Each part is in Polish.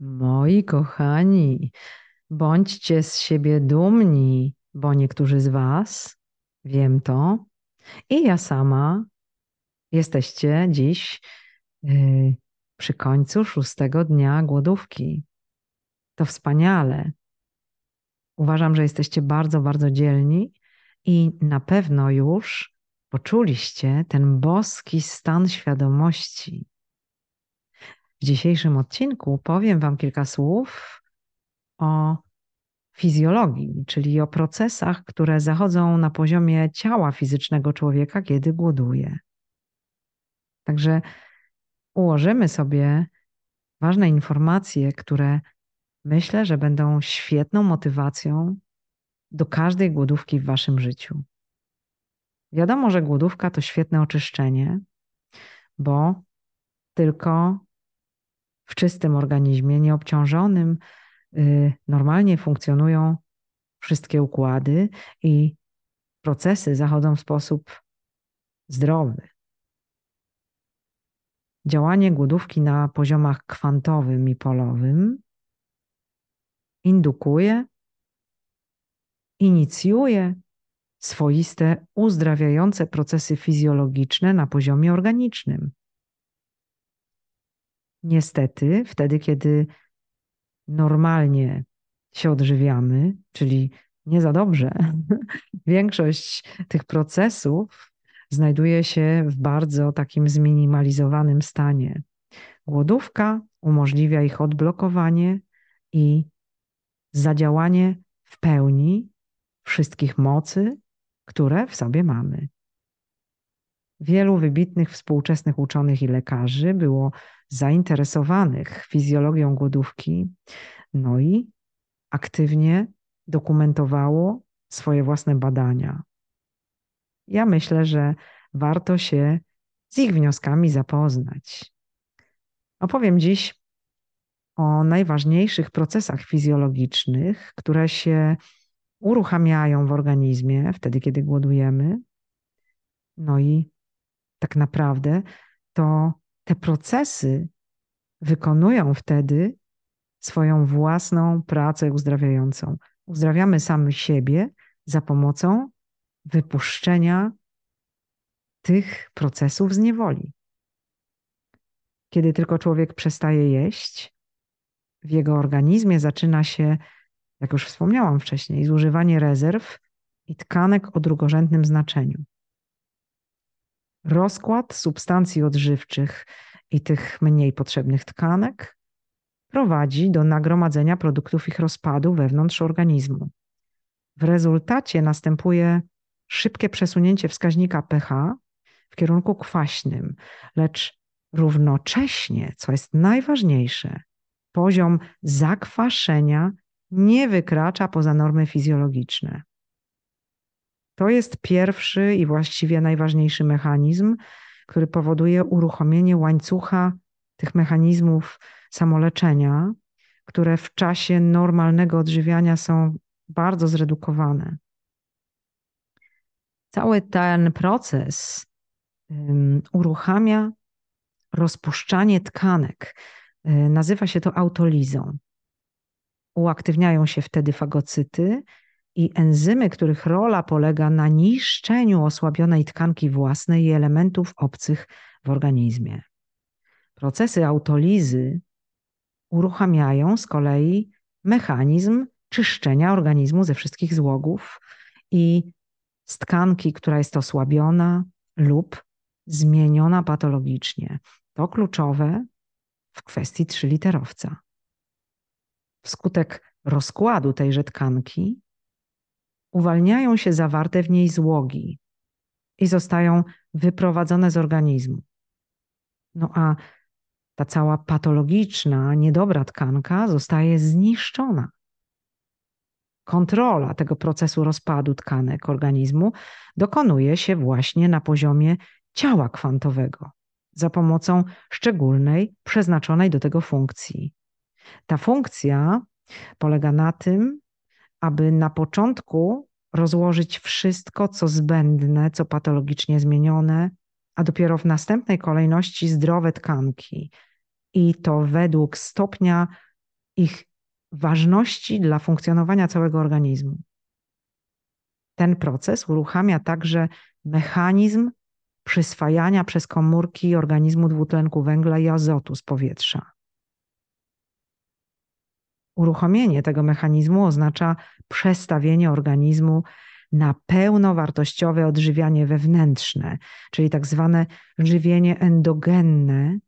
Moi kochani, bądźcie z siebie dumni, bo niektórzy z Was, wiem to, i ja sama, jesteście dziś yy, przy końcu szóstego dnia głodówki. To wspaniale. Uważam, że jesteście bardzo, bardzo dzielni i na pewno już poczuliście ten boski stan świadomości. W dzisiejszym odcinku powiem Wam kilka słów o fizjologii, czyli o procesach, które zachodzą na poziomie ciała fizycznego człowieka, kiedy głoduje. Także ułożymy sobie ważne informacje, które myślę, że będą świetną motywacją do każdej głodówki w Waszym życiu. Wiadomo, że głodówka to świetne oczyszczenie, bo tylko w czystym organizmie, nieobciążonym, y, normalnie funkcjonują wszystkie układy i procesy zachodzą w sposób zdrowy. Działanie głodówki na poziomach kwantowym i polowym indukuje, inicjuje swoiste uzdrawiające procesy fizjologiczne na poziomie organicznym. Niestety, wtedy, kiedy normalnie się odżywiamy, czyli nie za dobrze, większość tych procesów znajduje się w bardzo takim zminimalizowanym stanie. Głodówka umożliwia ich odblokowanie i zadziałanie w pełni wszystkich mocy, które w sobie mamy. Wielu wybitnych współczesnych uczonych i lekarzy było zainteresowanych fizjologią głodówki, no i aktywnie dokumentowało swoje własne badania. Ja myślę, że warto się z ich wnioskami zapoznać. Opowiem dziś o najważniejszych procesach fizjologicznych, które się uruchamiają w organizmie wtedy, kiedy głodujemy. No i tak naprawdę to te procesy wykonują wtedy swoją własną pracę uzdrawiającą. Uzdrawiamy sami siebie za pomocą wypuszczenia tych procesów z niewoli. Kiedy tylko człowiek przestaje jeść, w jego organizmie zaczyna się, jak już wspomniałam wcześniej, zużywanie rezerw i tkanek o drugorzędnym znaczeniu. Rozkład substancji odżywczych i tych mniej potrzebnych tkanek prowadzi do nagromadzenia produktów ich rozpadu wewnątrz organizmu. W rezultacie następuje szybkie przesunięcie wskaźnika pH w kierunku kwaśnym, lecz równocześnie, co jest najważniejsze, poziom zakwaszenia nie wykracza poza normy fizjologiczne. To jest pierwszy i właściwie najważniejszy mechanizm, który powoduje uruchomienie łańcucha tych mechanizmów samoleczenia, które w czasie normalnego odżywiania są bardzo zredukowane. Cały ten proces uruchamia rozpuszczanie tkanek. Y, nazywa się to autolizą. Uaktywniają się wtedy fagocyty i enzymy, których rola polega na niszczeniu osłabionej tkanki własnej i elementów obcych w organizmie. Procesy autolizy uruchamiają z kolei mechanizm czyszczenia organizmu ze wszystkich złogów i z tkanki, która jest osłabiona lub zmieniona patologicznie. To kluczowe w kwestii trzyliterowca. Wskutek rozkładu tejże tkanki uwalniają się zawarte w niej złogi i zostają wyprowadzone z organizmu. No a ta cała patologiczna, niedobra tkanka zostaje zniszczona. Kontrola tego procesu rozpadu tkanek organizmu dokonuje się właśnie na poziomie ciała kwantowego za pomocą szczególnej, przeznaczonej do tego funkcji. Ta funkcja polega na tym, aby na początku rozłożyć wszystko, co zbędne, co patologicznie zmienione, a dopiero w następnej kolejności zdrowe tkanki. I to według stopnia ich ważności dla funkcjonowania całego organizmu. Ten proces uruchamia także mechanizm przyswajania przez komórki organizmu dwutlenku węgla i azotu z powietrza. Uruchomienie tego mechanizmu oznacza przestawienie organizmu na pełnowartościowe odżywianie wewnętrzne, czyli tak zwane żywienie endogenne,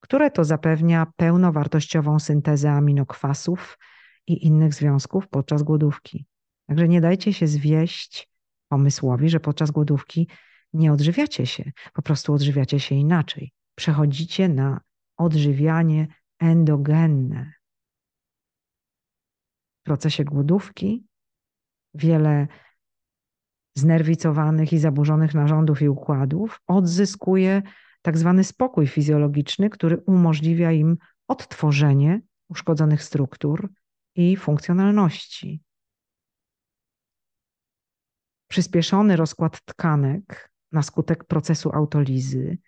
które to zapewnia pełnowartościową syntezę aminokwasów i innych związków podczas głodówki. Także nie dajcie się zwieść pomysłowi, że podczas głodówki nie odżywiacie się, po prostu odżywiacie się inaczej. Przechodzicie na odżywianie endogenne. Procesie głodówki wiele znerwicowanych i zaburzonych narządów i układów odzyskuje tak zwany spokój fizjologiczny, który umożliwia im odtworzenie uszkodzonych struktur i funkcjonalności. Przyspieszony rozkład tkanek na skutek procesu autolizy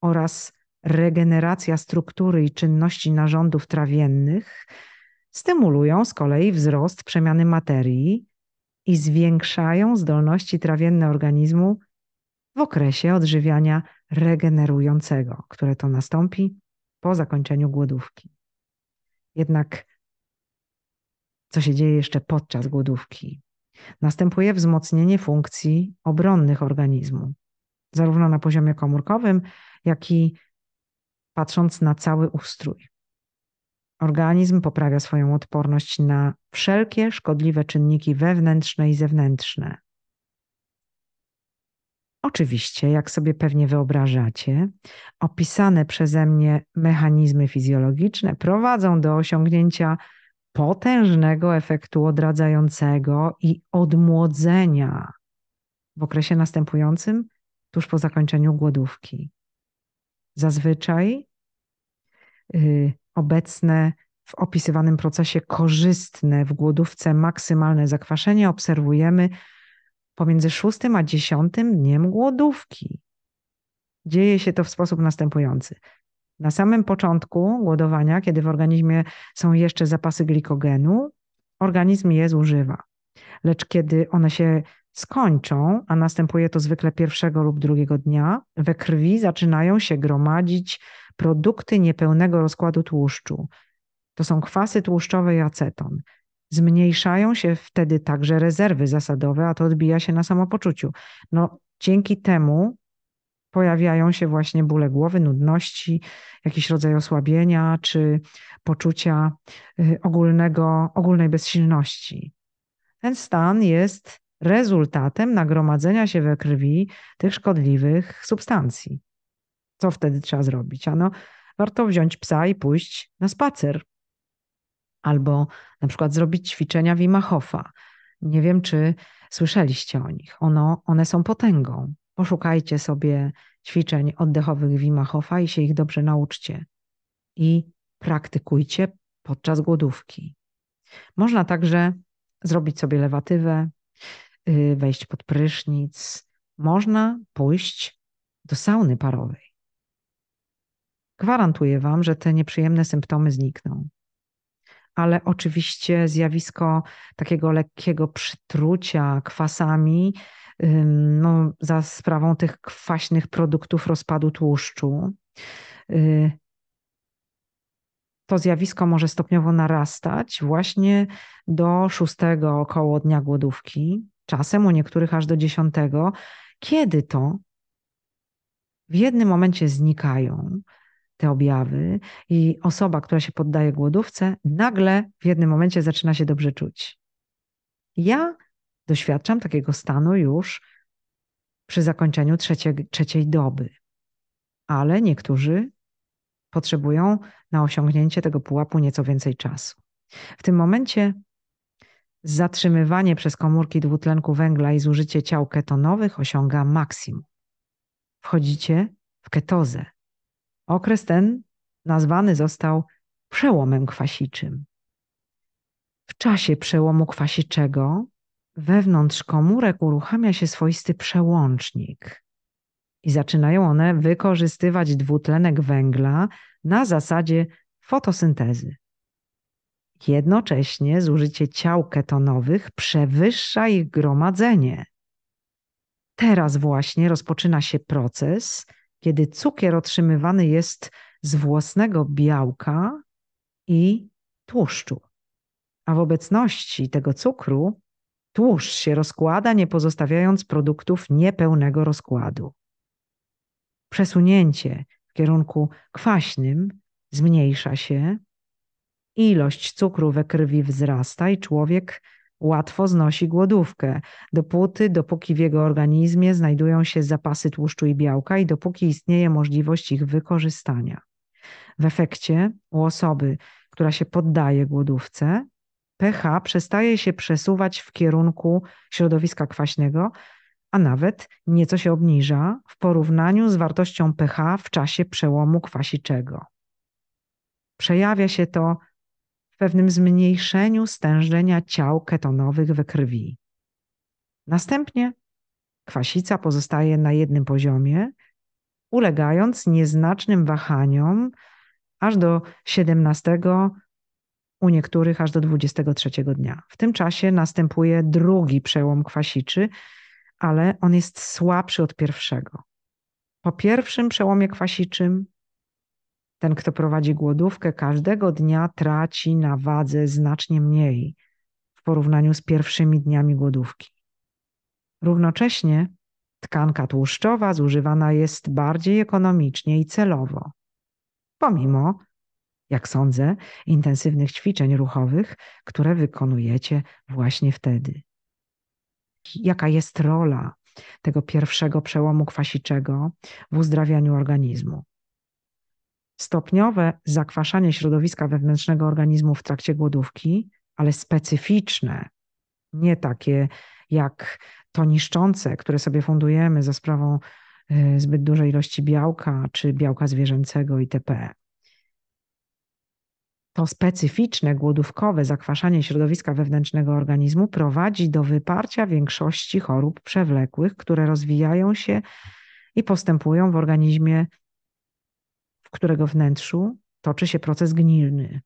oraz regeneracja struktury i czynności narządów trawiennych stymulują z kolei wzrost przemiany materii i zwiększają zdolności trawienne organizmu w okresie odżywiania regenerującego, które to nastąpi po zakończeniu głodówki. Jednak co się dzieje jeszcze podczas głodówki? Następuje wzmocnienie funkcji obronnych organizmu, zarówno na poziomie komórkowym, jak i patrząc na cały ustrój. Organizm poprawia swoją odporność na wszelkie szkodliwe czynniki wewnętrzne i zewnętrzne. Oczywiście, jak sobie pewnie wyobrażacie, opisane przeze mnie mechanizmy fizjologiczne prowadzą do osiągnięcia potężnego efektu odradzającego i odmłodzenia w okresie następującym tuż po zakończeniu głodówki. Zazwyczaj yy, obecne w opisywanym procesie korzystne w głodówce maksymalne zakwaszenie obserwujemy pomiędzy szóstym a dziesiątym dniem głodówki. Dzieje się to w sposób następujący. Na samym początku głodowania, kiedy w organizmie są jeszcze zapasy glikogenu, organizm je zużywa. Lecz kiedy one się skończą, a następuje to zwykle pierwszego lub drugiego dnia, we krwi zaczynają się gromadzić produkty niepełnego rozkładu tłuszczu. To są kwasy tłuszczowe i aceton. Zmniejszają się wtedy także rezerwy zasadowe, a to odbija się na samopoczuciu. No, dzięki temu pojawiają się właśnie bóle głowy, nudności, jakiś rodzaj osłabienia czy poczucia y, ogólnego, ogólnej bezsilności. Ten stan jest rezultatem nagromadzenia się we krwi tych szkodliwych substancji. Co wtedy trzeba zrobić? Ano, warto wziąć psa i pójść na spacer. Albo na przykład zrobić ćwiczenia Wima Hofa. Nie wiem, czy słyszeliście o nich. Ono, one są potęgą. Poszukajcie sobie ćwiczeń oddechowych Wima Hofa i się ich dobrze nauczcie. I praktykujcie podczas głodówki. Można także zrobić sobie lewatywę, y, wejść pod prysznic. Można pójść do sauny parowej. Gwarantuję Wam, że te nieprzyjemne symptomy znikną. Ale oczywiście zjawisko takiego lekkiego przytrucia kwasami no, za sprawą tych kwaśnych produktów rozpadu tłuszczu. Y, to zjawisko może stopniowo narastać właśnie do szóstego około dnia głodówki, czasem u niektórych aż do dziesiątego, kiedy to w jednym momencie znikają, te objawy i osoba, która się poddaje głodówce, nagle w jednym momencie zaczyna się dobrze czuć. Ja doświadczam takiego stanu już przy zakończeniu trzeciej, trzeciej doby, ale niektórzy potrzebują na osiągnięcie tego pułapu nieco więcej czasu. W tym momencie zatrzymywanie przez komórki dwutlenku węgla i zużycie ciał ketonowych osiąga maksimum. Wchodzicie w ketozę, Okres ten nazwany został przełomem kwasiczym. W czasie przełomu kwasiczego wewnątrz komórek uruchamia się swoisty przełącznik i zaczynają one wykorzystywać dwutlenek węgla na zasadzie fotosyntezy. Jednocześnie zużycie ciał ketonowych przewyższa ich gromadzenie. Teraz właśnie rozpoczyna się proces, kiedy cukier otrzymywany jest z własnego białka i tłuszczu. A w obecności tego cukru tłuszcz się rozkłada, nie pozostawiając produktów niepełnego rozkładu. Przesunięcie w kierunku kwaśnym zmniejsza się, ilość cukru we krwi wzrasta i człowiek łatwo znosi głodówkę, dopóty, dopóki w jego organizmie znajdują się zapasy tłuszczu i białka i dopóki istnieje możliwość ich wykorzystania. W efekcie u osoby, która się poddaje głodówce, pH przestaje się przesuwać w kierunku środowiska kwaśnego, a nawet nieco się obniża w porównaniu z wartością pH w czasie przełomu kwasiczego. Przejawia się to pewnym zmniejszeniu stężenia ciał ketonowych we krwi. Następnie kwasica pozostaje na jednym poziomie, ulegając nieznacznym wahaniom aż do 17, u niektórych aż do 23 dnia. W tym czasie następuje drugi przełom kwasiczy, ale on jest słabszy od pierwszego. Po pierwszym przełomie kwasiczym ten, kto prowadzi głodówkę, każdego dnia traci na wadze znacznie mniej w porównaniu z pierwszymi dniami głodówki. Równocześnie tkanka tłuszczowa zużywana jest bardziej ekonomicznie i celowo, pomimo, jak sądzę, intensywnych ćwiczeń ruchowych, które wykonujecie właśnie wtedy. Jaka jest rola tego pierwszego przełomu kwasiczego w uzdrawianiu organizmu? Stopniowe zakwaszanie środowiska wewnętrznego organizmu w trakcie głodówki, ale specyficzne, nie takie jak to niszczące, które sobie fundujemy za sprawą y, zbyt dużej ilości białka czy białka zwierzęcego itp. To specyficzne głodówkowe zakwaszanie środowiska wewnętrznego organizmu prowadzi do wyparcia większości chorób przewlekłych, które rozwijają się i postępują w organizmie w którego wnętrzu toczy się proces gnilny.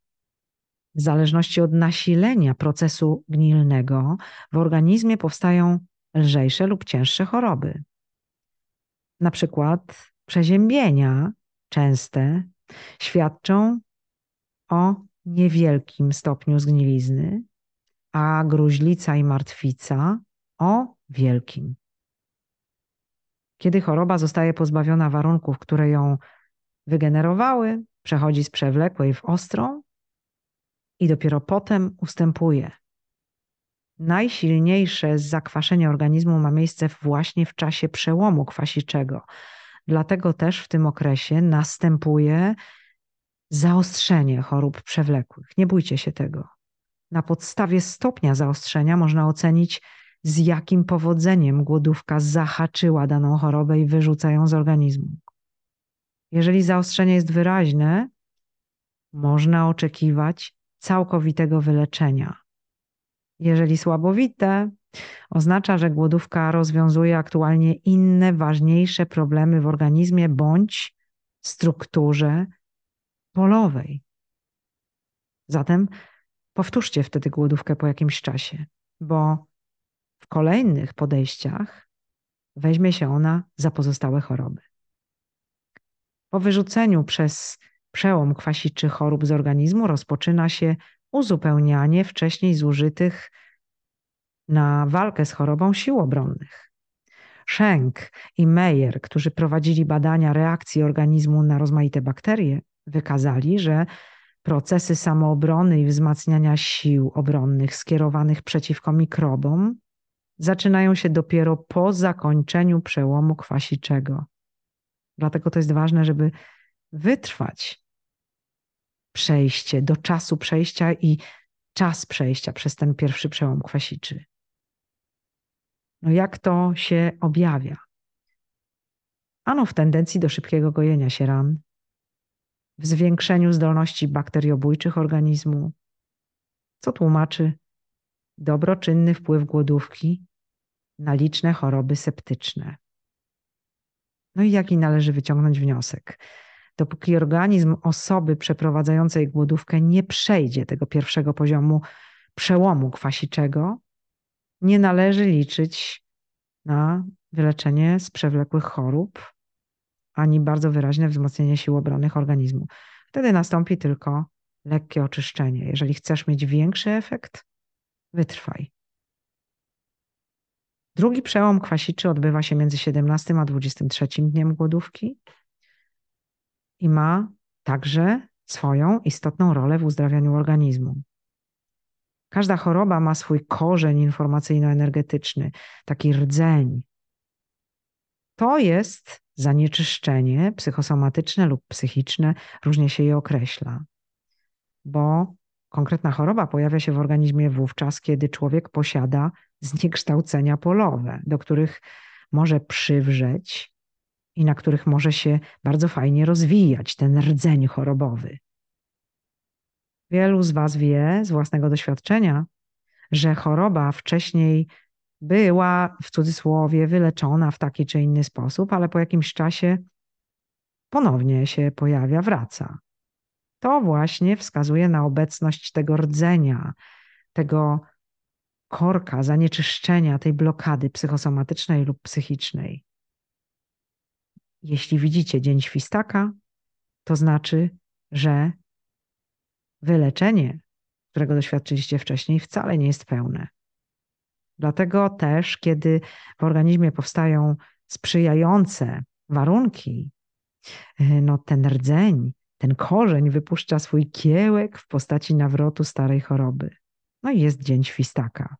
W zależności od nasilenia procesu gnilnego w organizmie powstają lżejsze lub cięższe choroby. Na przykład przeziębienia częste świadczą o niewielkim stopniu zgnilizny, a gruźlica i martwica o wielkim. Kiedy choroba zostaje pozbawiona warunków, które ją wygenerowały, przechodzi z przewlekłej w ostrą i dopiero potem ustępuje. Najsilniejsze zakwaszenie organizmu ma miejsce właśnie w czasie przełomu kwasiczego. Dlatego też w tym okresie następuje zaostrzenie chorób przewlekłych. Nie bójcie się tego. Na podstawie stopnia zaostrzenia można ocenić, z jakim powodzeniem głodówka zahaczyła daną chorobę i wyrzuca ją z organizmu. Jeżeli zaostrzenie jest wyraźne, można oczekiwać całkowitego wyleczenia. Jeżeli słabowite, oznacza, że głodówka rozwiązuje aktualnie inne, ważniejsze problemy w organizmie bądź strukturze polowej. Zatem powtórzcie wtedy głodówkę po jakimś czasie, bo w kolejnych podejściach weźmie się ona za pozostałe choroby. Po wyrzuceniu przez przełom kwasiczy chorób z organizmu rozpoczyna się uzupełnianie wcześniej zużytych na walkę z chorobą sił obronnych. Schenk i Meyer, którzy prowadzili badania reakcji organizmu na rozmaite bakterie, wykazali, że procesy samoobrony i wzmacniania sił obronnych skierowanych przeciwko mikrobom zaczynają się dopiero po zakończeniu przełomu kwasiczego. Dlatego to jest ważne, żeby wytrwać przejście do czasu przejścia i czas przejścia przez ten pierwszy przełom kwasiczy. No jak to się objawia? Ano w tendencji do szybkiego gojenia się ran, w zwiększeniu zdolności bakteriobójczych organizmu, co tłumaczy dobroczynny wpływ głodówki na liczne choroby septyczne. No i jaki należy wyciągnąć wniosek? dopóki organizm osoby przeprowadzającej głodówkę nie przejdzie tego pierwszego poziomu przełomu kwasiczego, nie należy liczyć na wyleczenie z przewlekłych chorób ani bardzo wyraźne wzmocnienie sił obronnych organizmu. Wtedy nastąpi tylko lekkie oczyszczenie. Jeżeli chcesz mieć większy efekt, wytrwaj. Drugi przełom kwasiczy odbywa się między 17 a 23 dniem głodówki i ma także swoją istotną rolę w uzdrawianiu organizmu. Każda choroba ma swój korzeń informacyjno-energetyczny, taki rdzeń. To jest zanieczyszczenie psychosomatyczne lub psychiczne, różnie się je określa, bo konkretna choroba pojawia się w organizmie wówczas, kiedy człowiek posiada zniekształcenia polowe, do których może przywrzeć i na których może się bardzo fajnie rozwijać ten rdzeń chorobowy. Wielu z Was wie z własnego doświadczenia, że choroba wcześniej była w cudzysłowie wyleczona w taki czy inny sposób, ale po jakimś czasie ponownie się pojawia, wraca. To właśnie wskazuje na obecność tego rdzenia, tego korka, zanieczyszczenia, tej blokady psychosomatycznej lub psychicznej. Jeśli widzicie dzień świstaka, to znaczy, że wyleczenie, którego doświadczyliście wcześniej, wcale nie jest pełne. Dlatego też, kiedy w organizmie powstają sprzyjające warunki, no ten rdzeń, ten korzeń wypuszcza swój kiełek w postaci nawrotu starej choroby. No i jest dzień świstaka.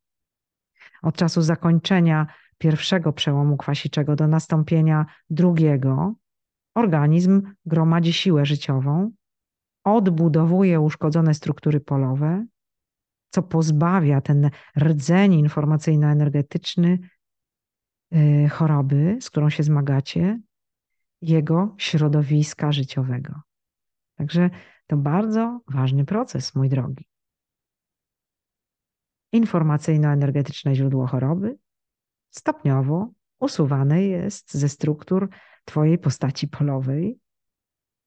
Od czasu zakończenia pierwszego przełomu kwasiczego do nastąpienia drugiego, organizm gromadzi siłę życiową, odbudowuje uszkodzone struktury polowe, co pozbawia ten rdzeń informacyjno-energetyczny y, choroby, z którą się zmagacie, jego środowiska życiowego. Także to bardzo ważny proces, mój drogi. Informacyjno-energetyczne źródło choroby stopniowo usuwane jest ze struktur Twojej postaci polowej,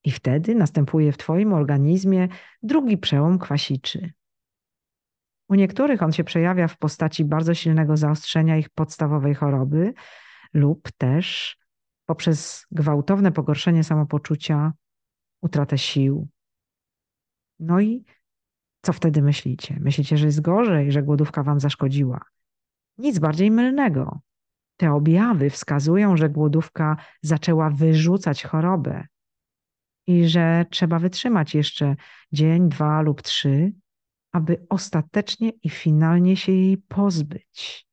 i wtedy następuje w Twoim organizmie drugi przełom kwasiczy. U niektórych on się przejawia w postaci bardzo silnego zaostrzenia ich podstawowej choroby lub też poprzez gwałtowne pogorszenie samopoczucia, utratę sił. No i co wtedy myślicie? Myślicie, że jest gorzej, że głodówka wam zaszkodziła? Nic bardziej mylnego. Te objawy wskazują, że głodówka zaczęła wyrzucać chorobę i że trzeba wytrzymać jeszcze dzień, dwa lub trzy, aby ostatecznie i finalnie się jej pozbyć.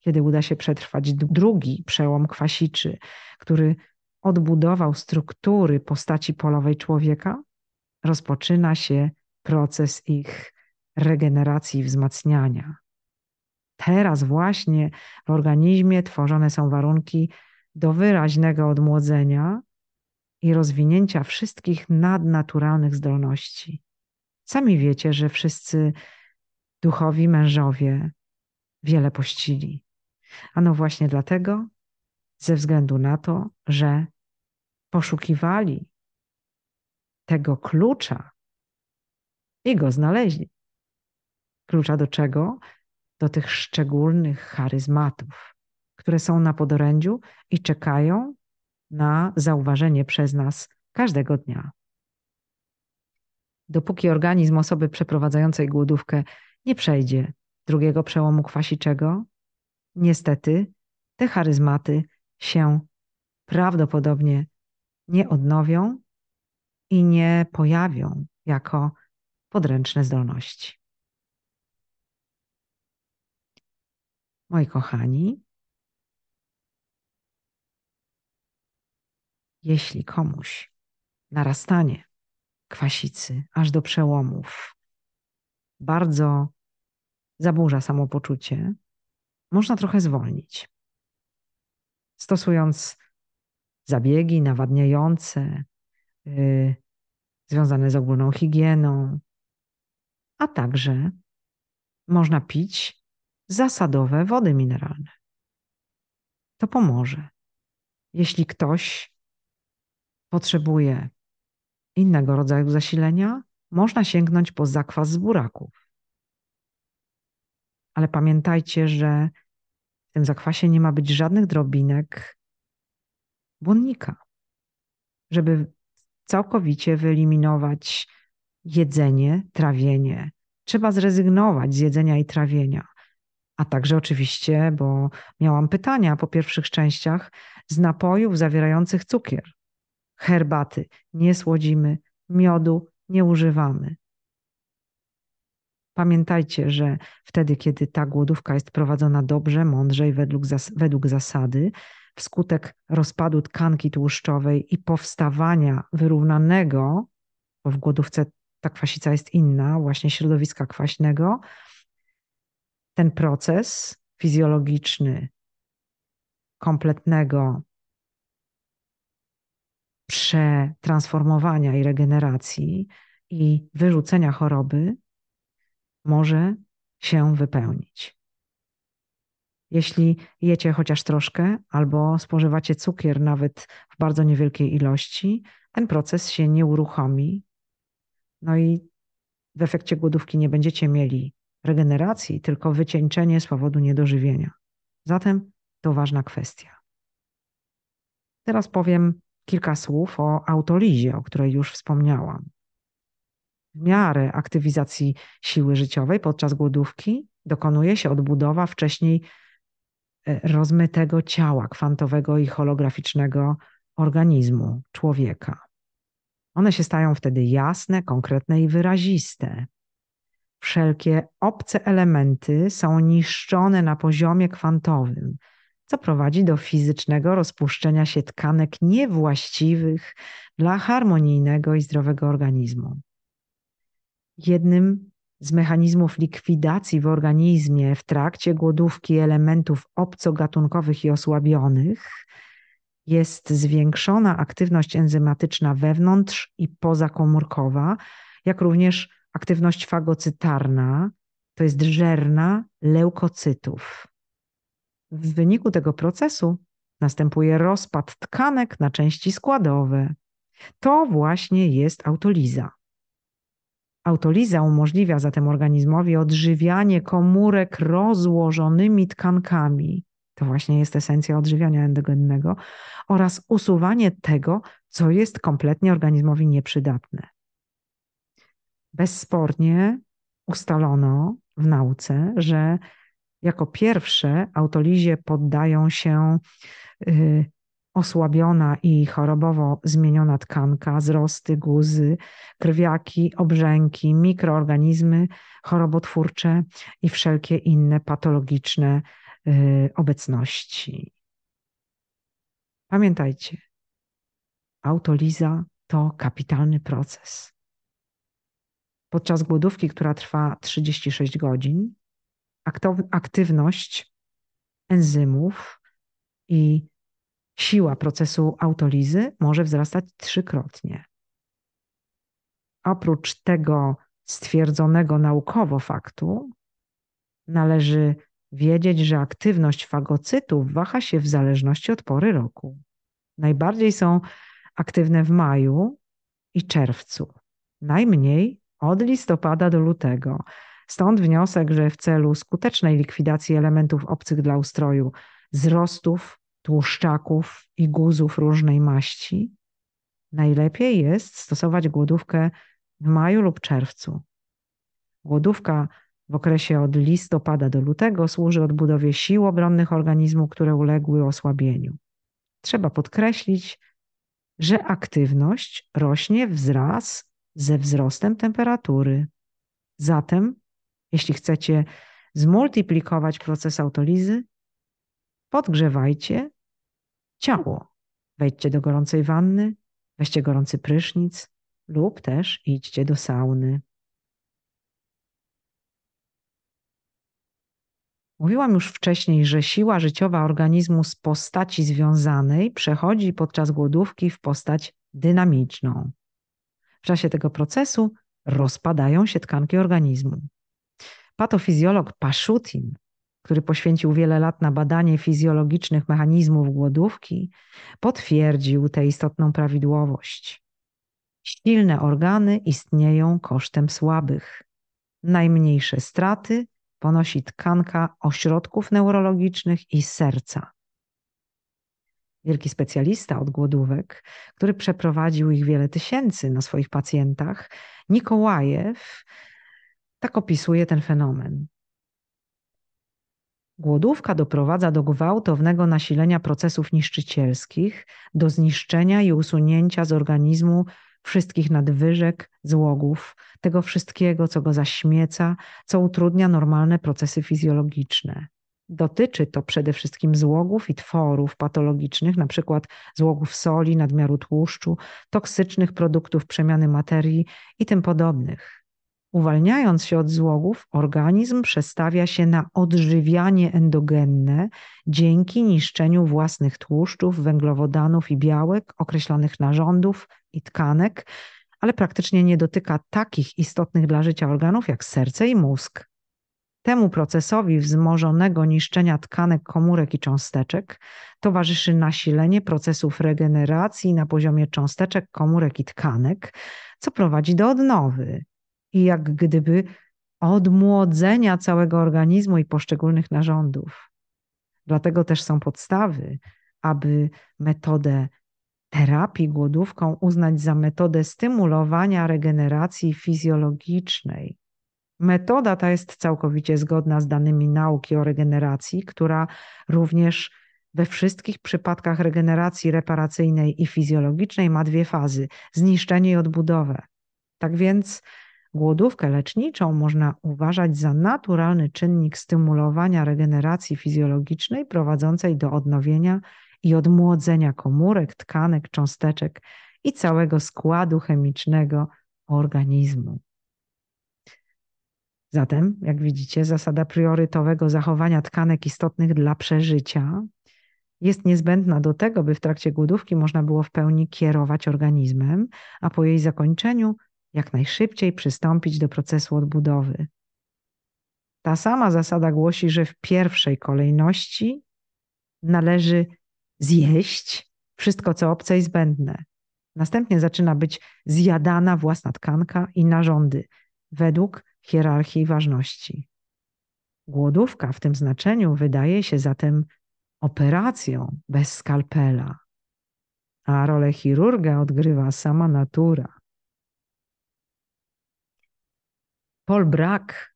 Kiedy uda się przetrwać drugi przełom kwasiczy, który odbudował struktury postaci polowej człowieka, rozpoczyna się proces ich regeneracji i wzmacniania. Teraz właśnie w organizmie tworzone są warunki do wyraźnego odmłodzenia i rozwinięcia wszystkich nadnaturalnych zdolności. Sami wiecie, że wszyscy duchowi mężowie wiele pościli. Ano właśnie dlatego, ze względu na to, że poszukiwali tego klucza i go znaleźli. Klucza do czego? Do tych szczególnych charyzmatów, które są na podorędziu i czekają na zauważenie przez nas każdego dnia. Dopóki organizm osoby przeprowadzającej głodówkę nie przejdzie drugiego przełomu kwasiczego, niestety te charyzmaty się prawdopodobnie nie odnowią i nie pojawią jako podręczne zdolności. Moi kochani, jeśli komuś narastanie kwasicy aż do przełomów bardzo zaburza samopoczucie, można trochę zwolnić. Stosując zabiegi nawadniające, yy, związane z ogólną higieną, a także można pić zasadowe wody mineralne. To pomoże. Jeśli ktoś potrzebuje innego rodzaju zasilenia, można sięgnąć po zakwas z buraków. Ale pamiętajcie, że w tym zakwasie nie ma być żadnych drobinek błonnika, żeby całkowicie wyeliminować jedzenie, trawienie. Trzeba zrezygnować z jedzenia i trawienia. A także oczywiście, bo miałam pytania po pierwszych częściach, z napojów zawierających cukier. Herbaty nie słodzimy, miodu nie używamy. Pamiętajcie, że wtedy, kiedy ta głodówka jest prowadzona dobrze, mądrze i według, zas według zasady, wskutek rozpadu tkanki tłuszczowej i powstawania wyrównanego, bo w głodówce ta kwasica jest inna, właśnie środowiska kwaśnego, ten proces fizjologiczny kompletnego przetransformowania i regeneracji i wyrzucenia choroby może się wypełnić. Jeśli jecie chociaż troszkę albo spożywacie cukier nawet w bardzo niewielkiej ilości, ten proces się nie uruchomi. No i w efekcie głodówki nie będziecie mieli regeneracji, tylko wycieńczenie z powodu niedożywienia. Zatem to ważna kwestia. Teraz powiem kilka słów o autolizie, o której już wspomniałam. W miarę aktywizacji siły życiowej podczas głodówki dokonuje się odbudowa wcześniej rozmytego ciała kwantowego i holograficznego organizmu człowieka. One się stają wtedy jasne, konkretne i wyraziste. Wszelkie obce elementy są niszczone na poziomie kwantowym, co prowadzi do fizycznego rozpuszczenia się tkanek niewłaściwych dla harmonijnego i zdrowego organizmu. Jednym z mechanizmów likwidacji w organizmie w trakcie głodówki elementów obcogatunkowych i osłabionych jest zwiększona aktywność enzymatyczna wewnątrz i pozakomórkowa, jak również aktywność fagocytarna, to jest żerna leukocytów. W wyniku tego procesu następuje rozpad tkanek na części składowe. To właśnie jest autoliza. Autoliza umożliwia zatem organizmowi odżywianie komórek rozłożonymi tkankami. To właśnie jest esencja odżywiania endogennego oraz usuwanie tego, co jest kompletnie organizmowi nieprzydatne. Bezspornie ustalono w nauce, że jako pierwsze autolizie poddają się y, osłabiona i chorobowo zmieniona tkanka, wzrosty, guzy, krwiaki, obrzęki, mikroorganizmy chorobotwórcze i wszelkie inne patologiczne y, obecności. Pamiętajcie, autoliza to kapitalny proces. Podczas głodówki, która trwa 36 godzin, aktywność enzymów i siła procesu autolizy może wzrastać trzykrotnie. Oprócz tego stwierdzonego naukowo faktu, należy wiedzieć, że aktywność fagocytów waha się w zależności od pory roku. Najbardziej są aktywne w maju i czerwcu, najmniej od listopada do lutego. Stąd wniosek, że w celu skutecznej likwidacji elementów obcych dla ustroju, wzrostów, tłuszczaków i guzów różnej maści, najlepiej jest stosować głodówkę w maju lub czerwcu. Głodówka w okresie od listopada do lutego służy odbudowie sił obronnych organizmu, które uległy osłabieniu. Trzeba podkreślić, że aktywność rośnie wraz ze wzrostem temperatury. Zatem jeśli chcecie zmultiplikować proces autolizy, podgrzewajcie ciało. Wejdźcie do gorącej wanny, weźcie gorący prysznic lub też idźcie do sauny. Mówiłam już wcześniej, że siła życiowa organizmu z postaci związanej przechodzi podczas głodówki w postać dynamiczną. W czasie tego procesu rozpadają się tkanki organizmu. Patofizjolog Paszutin, który poświęcił wiele lat na badanie fizjologicznych mechanizmów głodówki, potwierdził tę istotną prawidłowość. Silne organy istnieją kosztem słabych. Najmniejsze straty ponosi tkanka ośrodków neurologicznych i serca. Wielki specjalista od głodówek, który przeprowadził ich wiele tysięcy na swoich pacjentach, Nikołajew, tak opisuje ten fenomen. Głodówka doprowadza do gwałtownego nasilenia procesów niszczycielskich, do zniszczenia i usunięcia z organizmu wszystkich nadwyżek, złogów, tego wszystkiego, co go zaśmieca, co utrudnia normalne procesy fizjologiczne. Dotyczy to przede wszystkim złogów i tworów patologicznych, np. złogów soli, nadmiaru tłuszczu, toksycznych produktów przemiany materii i tym podobnych. Uwalniając się od złogów, organizm przestawia się na odżywianie endogenne dzięki niszczeniu własnych tłuszczów, węglowodanów i białek, określonych narządów i tkanek, ale praktycznie nie dotyka takich istotnych dla życia organów jak serce i mózg. Temu procesowi wzmożonego niszczenia tkanek, komórek i cząsteczek towarzyszy nasilenie procesów regeneracji na poziomie cząsteczek, komórek i tkanek, co prowadzi do odnowy i jak gdyby odmłodzenia całego organizmu i poszczególnych narządów. Dlatego też są podstawy, aby metodę terapii głodówką uznać za metodę stymulowania regeneracji fizjologicznej. Metoda ta jest całkowicie zgodna z danymi nauki o regeneracji, która również we wszystkich przypadkach regeneracji reparacyjnej i fizjologicznej ma dwie fazy: zniszczenie i odbudowę. Tak więc Głodówkę leczniczą można uważać za naturalny czynnik stymulowania regeneracji fizjologicznej prowadzącej do odnowienia i odmłodzenia komórek, tkanek, cząsteczek i całego składu chemicznego organizmu. Zatem, jak widzicie, zasada priorytowego zachowania tkanek istotnych dla przeżycia jest niezbędna do tego, by w trakcie głodówki można było w pełni kierować organizmem, a po jej zakończeniu jak najszybciej przystąpić do procesu odbudowy. Ta sama zasada głosi, że w pierwszej kolejności należy zjeść wszystko, co obce i zbędne. Następnie zaczyna być zjadana własna tkanka i narządy według hierarchii ważności. Głodówka w tym znaczeniu wydaje się zatem operacją bez skalpela, a rolę chirurga odgrywa sama natura. Paul Brack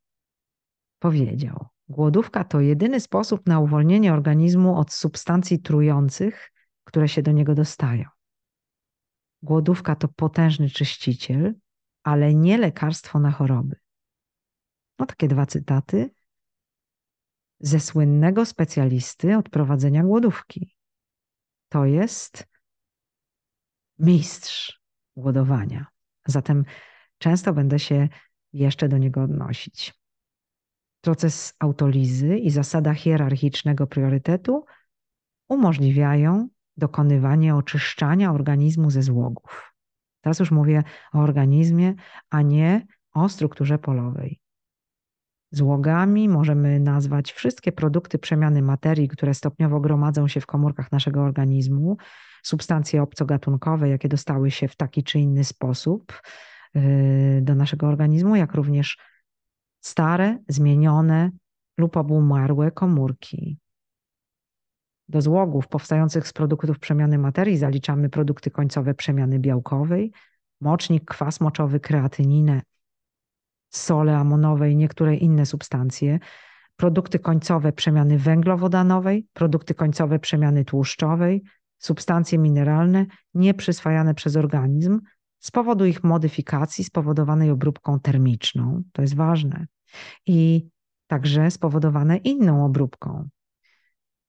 powiedział: Głodówka to jedyny sposób na uwolnienie organizmu od substancji trujących, które się do niego dostają. Głodówka to potężny czyściciel, ale nie lekarstwo na choroby. No takie dwa cytaty ze słynnego specjalisty od prowadzenia głodówki. To jest mistrz głodowania. Zatem często będę się jeszcze do niego odnosić. Proces autolizy i zasada hierarchicznego priorytetu umożliwiają dokonywanie oczyszczania organizmu ze złogów. Teraz już mówię o organizmie, a nie o strukturze polowej. Złogami możemy nazwać wszystkie produkty przemiany materii, które stopniowo gromadzą się w komórkach naszego organizmu, substancje obcogatunkowe, jakie dostały się w taki czy inny sposób do naszego organizmu, jak również stare, zmienione lub obumarłe komórki. Do złogów powstających z produktów przemiany materii zaliczamy produkty końcowe przemiany białkowej, mocznik, kwas moczowy, kreatyninę, sole amonowe i niektóre inne substancje, produkty końcowe przemiany węglowodanowej, produkty końcowe przemiany tłuszczowej, substancje mineralne nieprzyswajane przez organizm, z powodu ich modyfikacji spowodowanej obróbką termiczną, to jest ważne, i także spowodowane inną obróbką.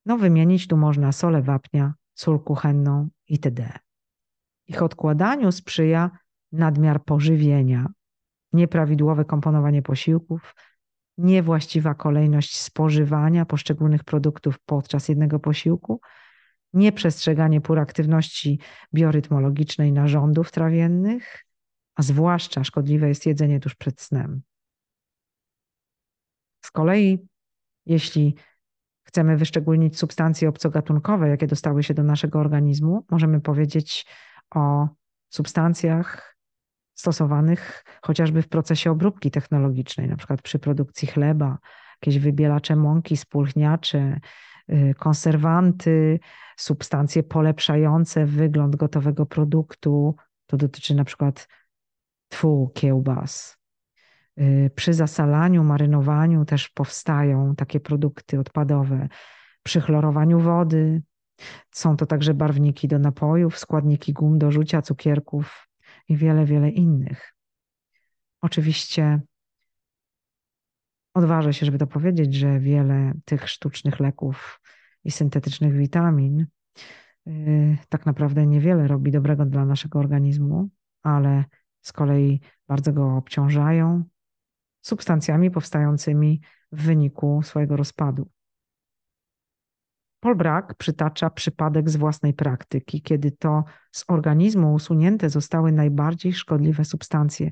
No, wymienić tu można solę wapnia, sól kuchenną itd. Ich odkładaniu sprzyja nadmiar pożywienia, nieprawidłowe komponowanie posiłków, niewłaściwa kolejność spożywania poszczególnych produktów podczas jednego posiłku nieprzestrzeganie pór aktywności biorytmologicznej narządów trawiennych, a zwłaszcza szkodliwe jest jedzenie tuż przed snem. Z kolei, jeśli chcemy wyszczególnić substancje obcogatunkowe, jakie dostały się do naszego organizmu, możemy powiedzieć o substancjach stosowanych chociażby w procesie obróbki technologicznej, na przykład przy produkcji chleba, jakieś wybielacze mąki, spulchniacze, konserwanty, substancje polepszające wygląd gotowego produktu. To dotyczy na przykład tfu, kiełbas. Y, przy zasalaniu, marynowaniu też powstają takie produkty odpadowe. Przy chlorowaniu wody są to także barwniki do napojów, składniki gum do rzucia, cukierków i wiele, wiele innych. Oczywiście odważę się, żeby to powiedzieć, że wiele tych sztucznych leków i syntetycznych witamin yy, tak naprawdę niewiele robi dobrego dla naszego organizmu, ale z kolei bardzo go obciążają substancjami powstającymi w wyniku swojego rozpadu. Paul Brack przytacza przypadek z własnej praktyki, kiedy to z organizmu usunięte zostały najbardziej szkodliwe substancje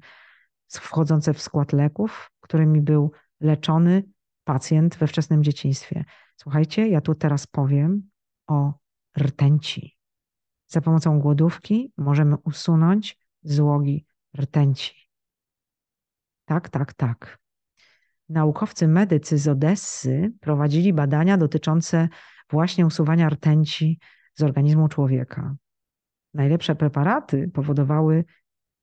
wchodzące w skład leków, którymi był leczony pacjent we wczesnym dzieciństwie. Słuchajcie, ja tu teraz powiem o rtęci. Za pomocą głodówki możemy usunąć złogi rtęci. Tak, tak, tak. Naukowcy medycy z Odessy prowadzili badania dotyczące właśnie usuwania rtęci z organizmu człowieka. Najlepsze preparaty powodowały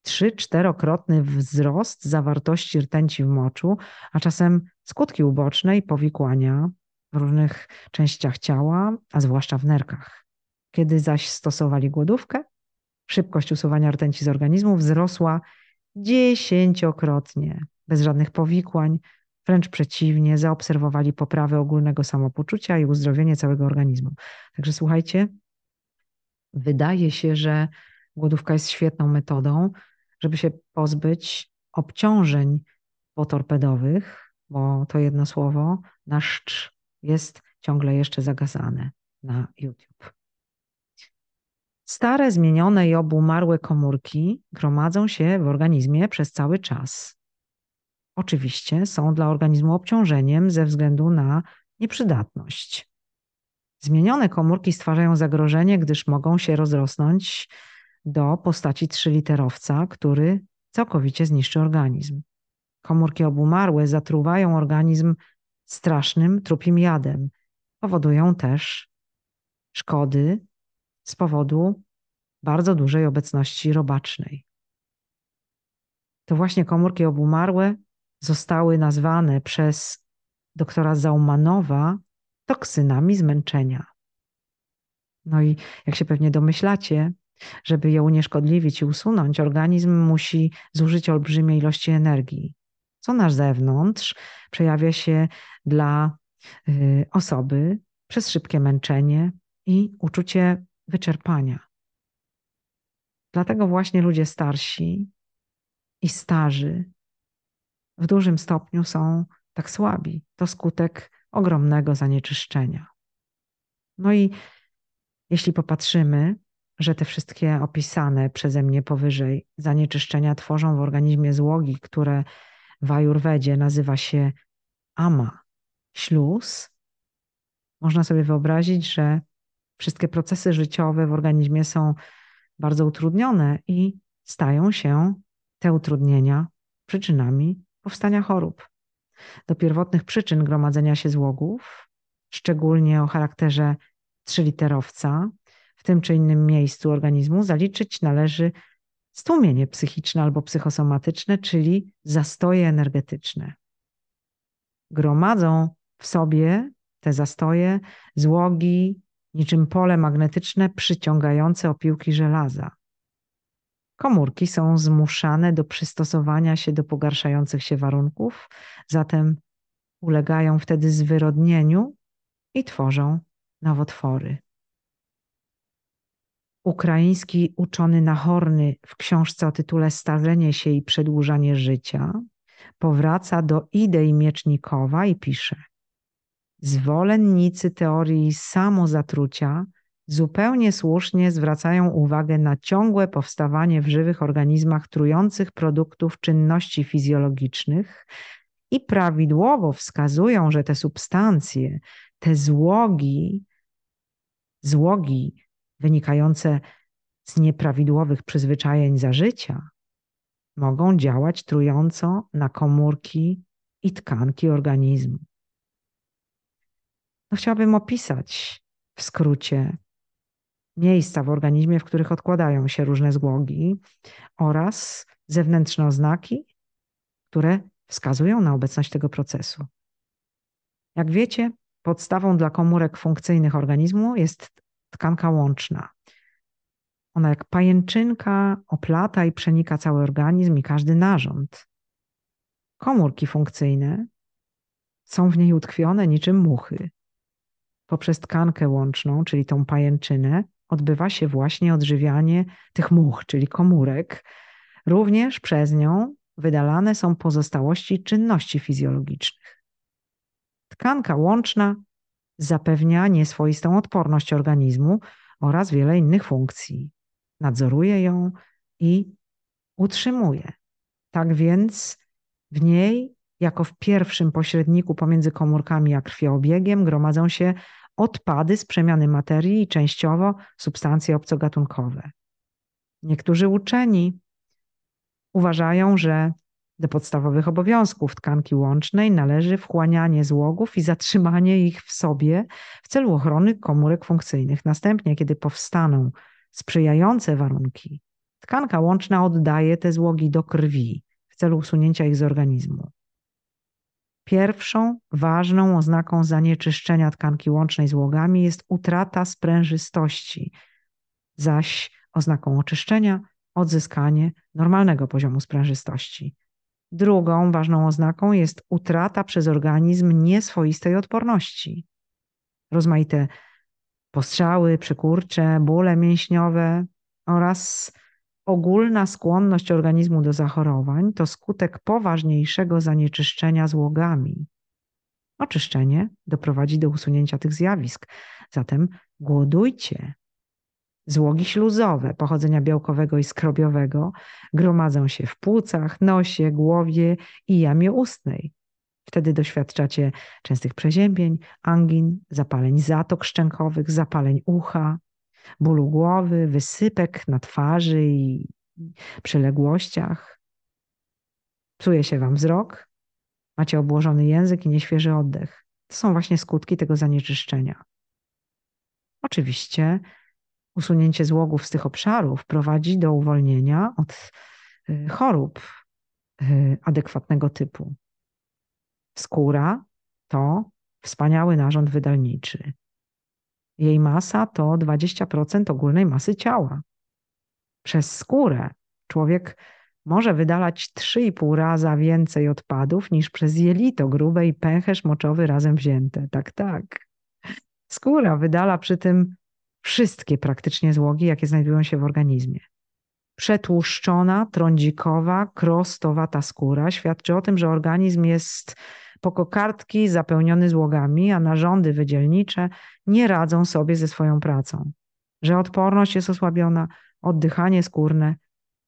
3-4-krotny wzrost zawartości rtęci w moczu, a czasem skutki uboczne i powikłania w różnych częściach ciała, a zwłaszcza w nerkach. Kiedy zaś stosowali głodówkę, szybkość usuwania rtęci z organizmu wzrosła dziesięciokrotnie, bez żadnych powikłań, wręcz przeciwnie, zaobserwowali poprawę ogólnego samopoczucia i uzdrowienie całego organizmu. Także słuchajcie, wydaje się, że głodówka jest świetną metodą, żeby się pozbyć obciążeń potorpedowych, bo to jedno słowo, nasz jest ciągle jeszcze zagasane na YouTube. Stare, zmienione i obumarłe komórki gromadzą się w organizmie przez cały czas. Oczywiście są dla organizmu obciążeniem ze względu na nieprzydatność. Zmienione komórki stwarzają zagrożenie, gdyż mogą się rozrosnąć do postaci trzyliterowca, który całkowicie zniszczy organizm. Komórki obumarłe zatruwają organizm strasznym trupim jadem. Powodują też szkody z powodu bardzo dużej obecności robacznej. To właśnie komórki obumarłe zostały nazwane przez doktora Zaumanowa toksynami zmęczenia. No i jak się pewnie domyślacie, żeby je unieszkodliwić i usunąć, organizm musi zużyć olbrzymie ilości energii, co na zewnątrz przejawia się dla y, osoby przez szybkie męczenie i uczucie wyczerpania. Dlatego właśnie ludzie starsi i starzy w dużym stopniu są tak słabi. To skutek ogromnego zanieczyszczenia. No i jeśli popatrzymy, że te wszystkie opisane przeze mnie powyżej zanieczyszczenia tworzą w organizmie złogi, które w ajurwedzie nazywa się ama, śluz, można sobie wyobrazić, że wszystkie procesy życiowe w organizmie są bardzo utrudnione i stają się te utrudnienia przyczynami powstania chorób. Do pierwotnych przyczyn gromadzenia się złogów, szczególnie o charakterze trzyliterowca, w tym czy innym miejscu organizmu, zaliczyć należy stłumienie psychiczne albo psychosomatyczne, czyli zastoje energetyczne. Gromadzą w sobie te zastoje złogi, niczym pole magnetyczne przyciągające opiłki żelaza. Komórki są zmuszane do przystosowania się do pogarszających się warunków, zatem ulegają wtedy zwyrodnieniu i tworzą nowotwory. Ukraiński uczony Nahorny w książce o tytule Starzenie się i przedłużanie życia powraca do idei Miecznikowa i pisze – Zwolennicy teorii samozatrucia zupełnie słusznie zwracają uwagę na ciągłe powstawanie w żywych organizmach trujących produktów czynności fizjologicznych i prawidłowo wskazują, że te substancje te złogi, złogi wynikające z nieprawidłowych przyzwyczajeń za życia, mogą działać trująco na komórki i tkanki organizmu. No chciałabym opisać w skrócie miejsca w organizmie, w których odkładają się różne złogi oraz zewnętrzne oznaki, które wskazują na obecność tego procesu. Jak wiecie, podstawą dla komórek funkcyjnych organizmu jest tkanka łączna. Ona jak pajęczynka oplata i przenika cały organizm i każdy narząd. Komórki funkcyjne są w niej utkwione niczym muchy. Poprzez tkankę łączną, czyli tą pajęczynę, odbywa się właśnie odżywianie tych much, czyli komórek. Również przez nią wydalane są pozostałości czynności fizjologicznych. Tkanka łączna zapewnia nieswoistą odporność organizmu oraz wiele innych funkcji. Nadzoruje ją i utrzymuje. Tak więc w niej, jako w pierwszym pośredniku pomiędzy komórkami a krwiobiegiem, gromadzą się odpady z przemiany materii i częściowo substancje obcogatunkowe. Niektórzy uczeni uważają, że do podstawowych obowiązków tkanki łącznej należy wchłanianie złogów i zatrzymanie ich w sobie w celu ochrony komórek funkcyjnych. Następnie, kiedy powstaną sprzyjające warunki, tkanka łączna oddaje te złogi do krwi w celu usunięcia ich z organizmu. Pierwszą ważną oznaką zanieczyszczenia tkanki łącznej złogami jest utrata sprężystości, zaś oznaką oczyszczenia odzyskanie normalnego poziomu sprężystości. Drugą ważną oznaką jest utrata przez organizm nieswoistej odporności. Rozmaite postrzały, przykurcze, bóle mięśniowe oraz ogólna skłonność organizmu do zachorowań to skutek poważniejszego zanieczyszczenia złogami. Oczyszczenie doprowadzi do usunięcia tych zjawisk. Zatem głodujcie. Złogi śluzowe pochodzenia białkowego i skrobiowego gromadzą się w płucach, nosie, głowie i jamie ustnej. Wtedy doświadczacie częstych przeziębień, angin, zapaleń zatok szczękowych, zapaleń ucha, bólu głowy, wysypek na twarzy i przyległościach. Psuje się wam wzrok, macie obłożony język i nieświeży oddech. To są właśnie skutki tego zanieczyszczenia. Oczywiście usunięcie złogów z tych obszarów prowadzi do uwolnienia od y, chorób y, adekwatnego typu. Skóra to wspaniały narząd wydalniczy. Jej masa to 20% ogólnej masy ciała. Przez skórę człowiek może wydalać 3,5 raza więcej odpadów niż przez jelito grube i pęcherz moczowy razem wzięte. Tak, tak. Skóra wydala przy tym wszystkie praktycznie złogi, jakie znajdują się w organizmie. Przetłuszczona, trądzikowa, krostowata skóra świadczy o tym, że organizm jest po kokardki zapełniony złogami, a narządy wydzielnicze nie radzą sobie ze swoją pracą. Że odporność jest osłabiona, oddychanie skórne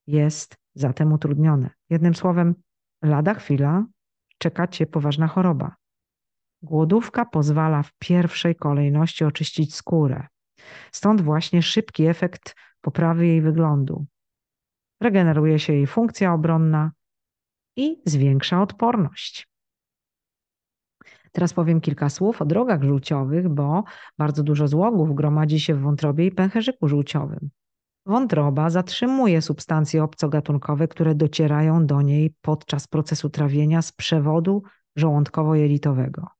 jest zatem utrudnione. Jednym słowem, lada chwila czeka cię poważna choroba. Głodówka pozwala w pierwszej kolejności oczyścić skórę. Stąd właśnie szybki efekt poprawy jej wyglądu. Regeneruje się jej funkcja obronna i zwiększa odporność. Teraz powiem kilka słów o drogach żółciowych, bo bardzo dużo złogów gromadzi się w wątrobie i pęcherzyku żółciowym. Wątroba zatrzymuje substancje obcogatunkowe, które docierają do niej podczas procesu trawienia z przewodu żołądkowo-jelitowego.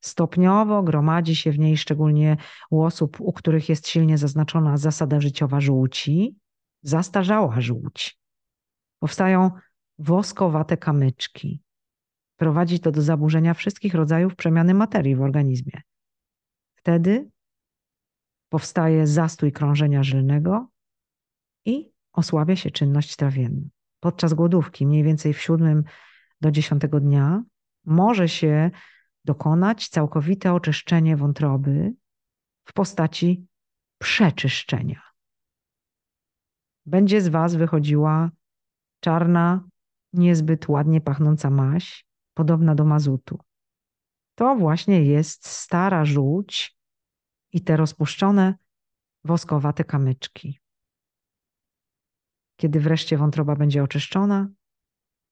Stopniowo gromadzi się w niej szczególnie u osób, u których jest silnie zaznaczona zasada życiowa żółci, zastarzała żółć. Powstają woskowate kamyczki, Prowadzi to do zaburzenia wszystkich rodzajów przemiany materii w organizmie. Wtedy powstaje zastój krążenia żylnego i osłabia się czynność trawienna. Podczas głodówki, mniej więcej w siódmym do dziesiątego dnia, może się dokonać całkowite oczyszczenie wątroby w postaci przeczyszczenia. Będzie z Was wychodziła czarna, niezbyt ładnie pachnąca maś, podobna do mazutu. to właśnie jest stara żółć i te rozpuszczone woskowate kamyczki. Kiedy wreszcie wątroba będzie oczyszczona,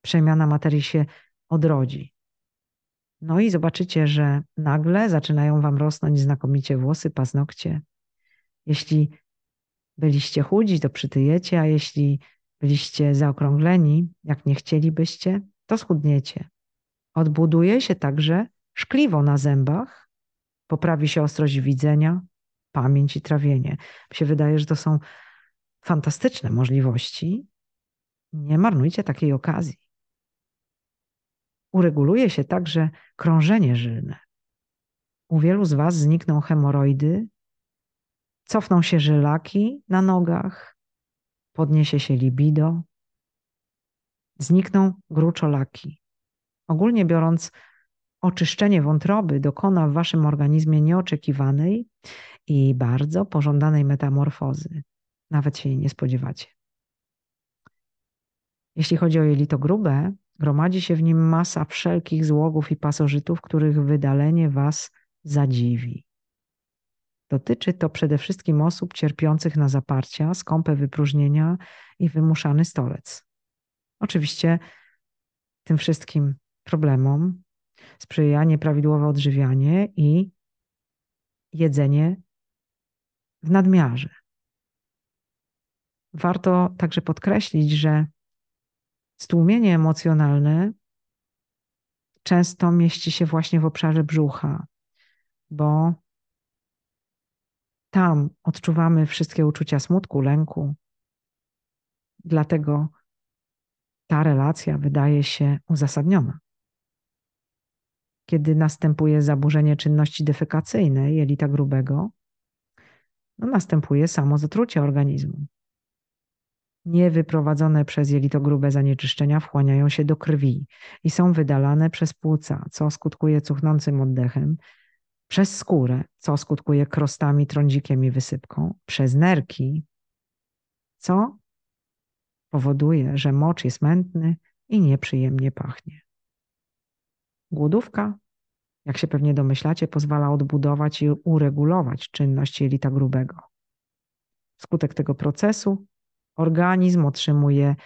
przemiana materii się odrodzi. No i zobaczycie, że nagle zaczynają Wam rosnąć znakomicie włosy, paznokcie. Jeśli byliście chudzi, to przytyjecie, a jeśli byliście zaokrągleni, jak nie chcielibyście, to schudniecie. Odbuduje się także szkliwo na zębach, poprawi się ostrość widzenia, pamięć i trawienie. Mi się wydaje, że to są fantastyczne możliwości. Nie marnujcie takiej okazji. Ureguluje się także krążenie żylne. U wielu z Was znikną hemoroidy, cofną się żylaki na nogach, podniesie się libido, znikną gruczolaki. Ogólnie biorąc, oczyszczenie wątroby dokona w Waszym organizmie nieoczekiwanej i bardzo pożądanej metamorfozy. Nawet się jej nie spodziewacie. Jeśli chodzi o jelito grube, gromadzi się w nim masa wszelkich złogów i pasożytów, których wydalenie Was zadziwi. Dotyczy to przede wszystkim osób cierpiących na zaparcia, skąpe wypróżnienia i wymuszany stolec. Oczywiście tym wszystkim problemom sprzyja nieprawidłowe odżywianie i jedzenie w nadmiarze. Warto także podkreślić, że stłumienie emocjonalne często mieści się właśnie w obszarze brzucha, bo tam odczuwamy wszystkie uczucia smutku, lęku. Dlatego ta relacja wydaje się uzasadniona. Kiedy następuje zaburzenie czynności defekacyjnej jelita grubego, no następuje samo zatrucie organizmu. Niewyprowadzone przez jelito grube zanieczyszczenia wchłaniają się do krwi i są wydalane przez płuca, co skutkuje cuchnącym oddechem, przez skórę, co skutkuje krostami, trądzikiem i wysypką, przez nerki, co powoduje, że mocz jest mętny i nieprzyjemnie pachnie. Głodówka, jak się pewnie domyślacie, pozwala odbudować i uregulować czynność jelita grubego. Wskutek tego procesu organizm otrzymuje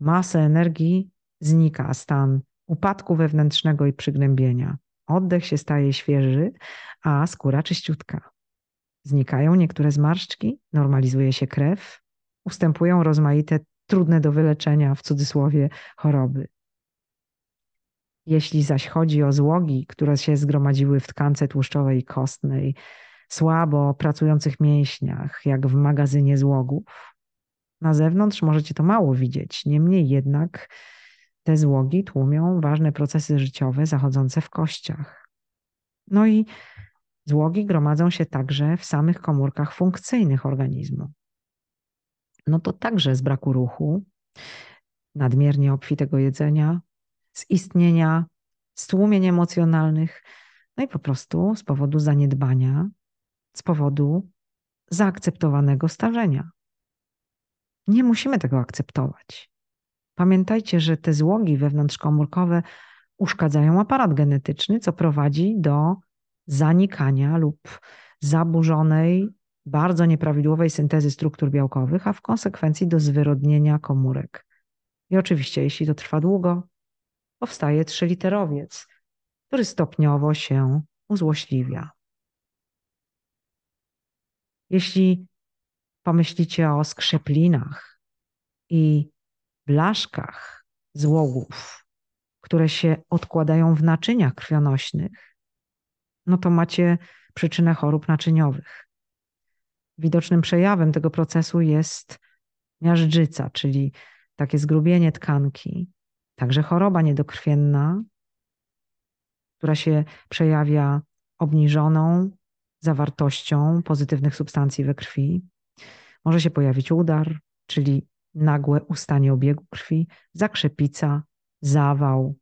masę energii, znika stan upadku wewnętrznego i przygnębienia. Oddech się staje świeży, a skóra czyściutka. Znikają niektóre zmarszczki, normalizuje się krew, ustępują rozmaite trudne do wyleczenia, w cudzysłowie, choroby. Jeśli zaś chodzi o złogi, które się zgromadziły w tkance tłuszczowej i kostnej, słabo pracujących mięśniach, jak w magazynie złogów, na zewnątrz możecie to mało widzieć, niemniej jednak te złogi tłumią ważne procesy życiowe zachodzące w kościach. No i złogi gromadzą się także w samych komórkach funkcyjnych organizmu. No to także z braku ruchu, nadmiernie obfitego jedzenia, z istnienia stłumień emocjonalnych, no i po prostu z powodu zaniedbania, z powodu zaakceptowanego starzenia. Nie musimy tego akceptować. Pamiętajcie, że te złogi wewnątrzkomórkowe uszkadzają aparat genetyczny, co prowadzi do zanikania lub zaburzonej, bardzo nieprawidłowej syntezy struktur białkowych, a w konsekwencji do zwyrodnienia komórek. I oczywiście, jeśli to trwa długo, powstaje trzyliterowiec, który stopniowo się uzłośliwia. Jeśli pomyślicie o skrzeplinach i blaszkach złogów, które się odkładają w naczyniach krwionośnych, no to macie przyczynę chorób naczyniowych. Widocznym przejawem tego procesu jest miażdżyca, czyli takie zgrubienie tkanki, także choroba niedokrwienna, która się przejawia obniżoną zawartością pozytywnych substancji we krwi. Może się pojawić udar, czyli nagłe ustanie obiegu krwi, zakrzepica, zawał,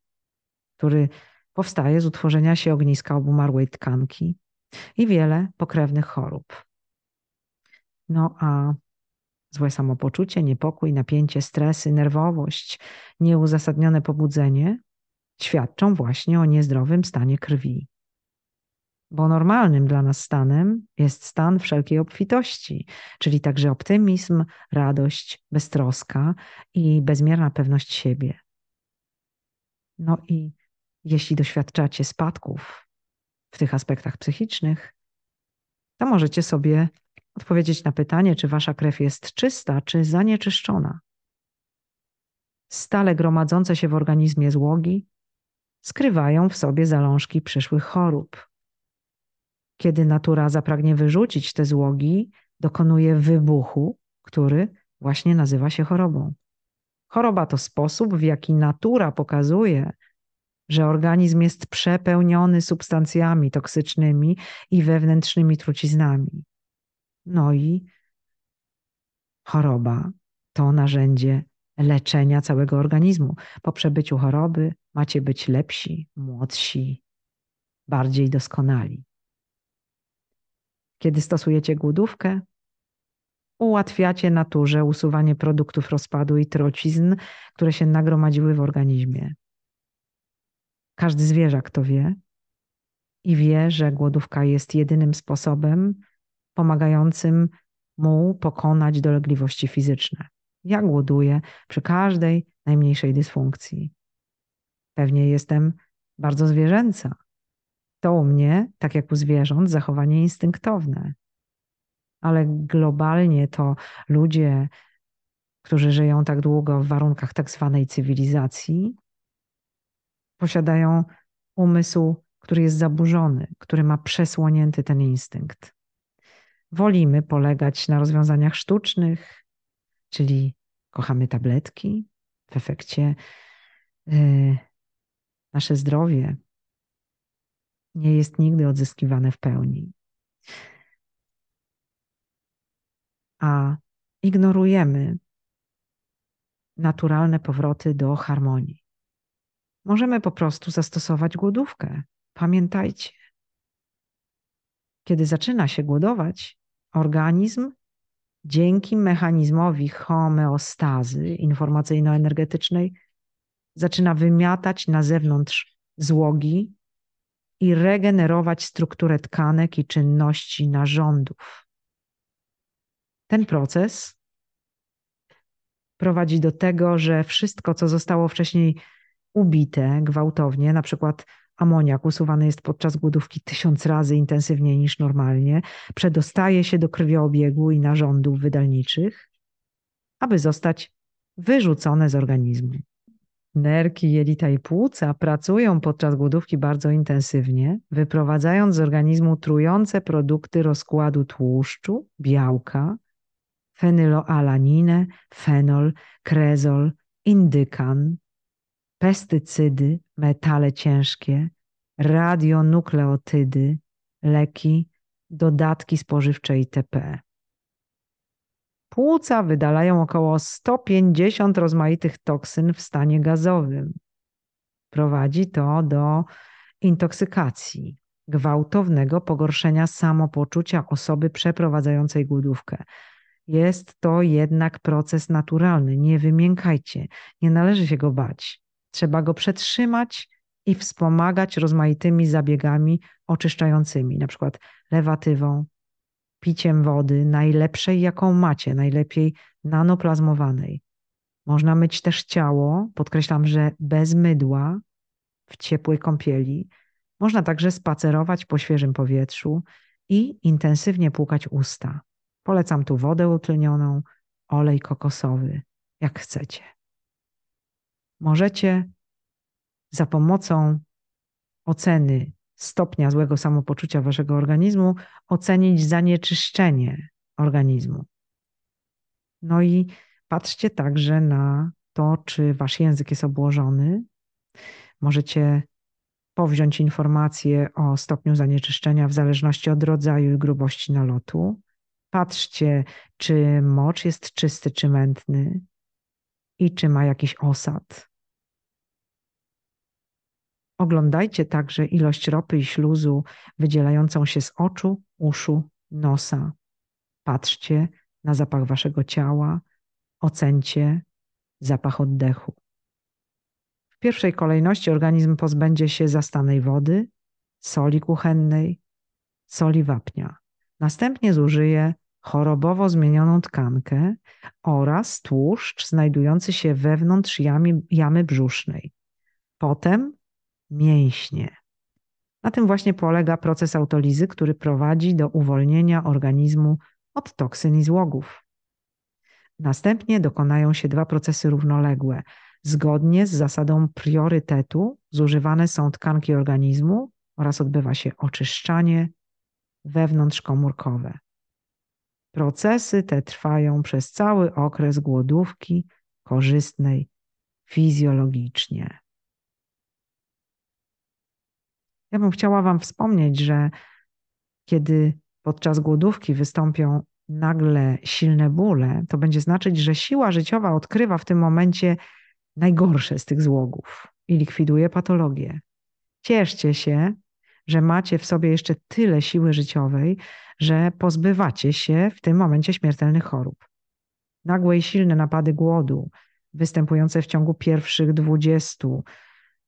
który powstaje z utworzenia się ogniska obumarłej tkanki i wiele pokrewnych chorób. No a złe samopoczucie, niepokój, napięcie, stresy, nerwowość, nieuzasadnione pobudzenie świadczą właśnie o niezdrowym stanie krwi. Bo normalnym dla nas stanem jest stan wszelkiej obfitości, czyli także optymizm, radość, beztroska i bezmierna pewność siebie. No i jeśli doświadczacie spadków w tych aspektach psychicznych, to możecie sobie odpowiedzieć na pytanie, czy wasza krew jest czysta, czy zanieczyszczona. Stale gromadzące się w organizmie złogi skrywają w sobie zalążki przyszłych chorób. Kiedy natura zapragnie wyrzucić te złogi, dokonuje wybuchu, który właśnie nazywa się chorobą. Choroba to sposób, w jaki natura pokazuje, że organizm jest przepełniony substancjami toksycznymi i wewnętrznymi truciznami. No i choroba to narzędzie leczenia całego organizmu. Po przebyciu choroby macie być lepsi, młodsi, bardziej doskonali. Kiedy stosujecie głodówkę, ułatwiacie naturze usuwanie produktów rozpadu i trocizn, które się nagromadziły w organizmie. Każdy zwierzak to wie i wie, że głodówka jest jedynym sposobem pomagającym mu pokonać dolegliwości fizyczne. Ja głoduję przy każdej najmniejszej dysfunkcji. Pewnie jestem bardzo zwierzęca. To u mnie, tak jak u zwierząt, zachowanie instynktowne. Ale globalnie to ludzie, którzy żyją tak długo w warunkach tak zwanej cywilizacji, posiadają umysł, który jest zaburzony, który ma przesłonięty ten instynkt. Wolimy polegać na rozwiązaniach sztucznych, czyli kochamy tabletki. W efekcie yy, nasze zdrowie nie jest nigdy odzyskiwane w pełni. A ignorujemy naturalne powroty do harmonii. Możemy po prostu zastosować głodówkę. Pamiętajcie, kiedy zaczyna się głodować, organizm dzięki mechanizmowi homeostazy informacyjno-energetycznej zaczyna wymiatać na zewnątrz złogi i regenerować strukturę tkanek i czynności narządów. Ten proces prowadzi do tego, że wszystko, co zostało wcześniej ubite gwałtownie, na przykład amoniak usuwany jest podczas głodówki tysiąc razy intensywniej niż normalnie, przedostaje się do krwiobiegu i narządów wydalniczych, aby zostać wyrzucone z organizmu. Nerki, jelita i płuca pracują podczas głodówki bardzo intensywnie, wyprowadzając z organizmu trujące produkty rozkładu tłuszczu, białka, fenyloalaninę, fenol, krezol, indykan, pestycydy, metale ciężkie, radionukleotydy, leki, dodatki spożywcze itp. Płuca wydalają około 150 rozmaitych toksyn w stanie gazowym. Prowadzi to do intoksykacji, gwałtownego pogorszenia samopoczucia osoby przeprowadzającej głodówkę. Jest to jednak proces naturalny, nie wymiękajcie, nie należy się go bać. Trzeba go przetrzymać i wspomagać rozmaitymi zabiegami oczyszczającymi, na przykład lewatywą, piciem wody, najlepszej jaką macie, najlepiej nanoplazmowanej. Można myć też ciało, podkreślam, że bez mydła, w ciepłej kąpieli. Można także spacerować po świeżym powietrzu i intensywnie płukać usta. Polecam tu wodę utlenioną, olej kokosowy, jak chcecie. Możecie za pomocą oceny stopnia złego samopoczucia waszego organizmu ocenić zanieczyszczenie organizmu. No i patrzcie także na to, czy wasz język jest obłożony. Możecie powziąć informacje o stopniu zanieczyszczenia w zależności od rodzaju i grubości nalotu. Patrzcie, czy mocz jest czysty czy mętny i czy ma jakiś osad. Oglądajcie także ilość ropy i śluzu wydzielającą się z oczu, uszu, nosa. Patrzcie na zapach waszego ciała, ocencie zapach oddechu. W pierwszej kolejności organizm pozbędzie się zastanej wody, soli kuchennej, soli wapnia. Następnie zużyje chorobowo zmienioną tkankę oraz tłuszcz znajdujący się wewnątrz jamy, jamy brzusznej. Potem mięśnie. Na tym właśnie polega proces autolizy, który prowadzi do uwolnienia organizmu od toksyn i złogów. Następnie dokonają się dwa procesy równoległe. Zgodnie z zasadą priorytetu zużywane są tkanki organizmu oraz odbywa się oczyszczanie wewnątrzkomórkowe. Procesy te trwają przez cały okres głodówki korzystnej fizjologicznie. Ja bym chciała Wam wspomnieć, że kiedy podczas głodówki wystąpią nagle silne bóle, to będzie znaczyć, że siła życiowa odkrywa w tym momencie najgorsze z tych złogów i likwiduje patologię. Cieszcie się, że macie w sobie jeszcze tyle siły życiowej, że pozbywacie się w tym momencie śmiertelnych chorób. Nagłe i silne napady głodu, występujące w ciągu pierwszych 20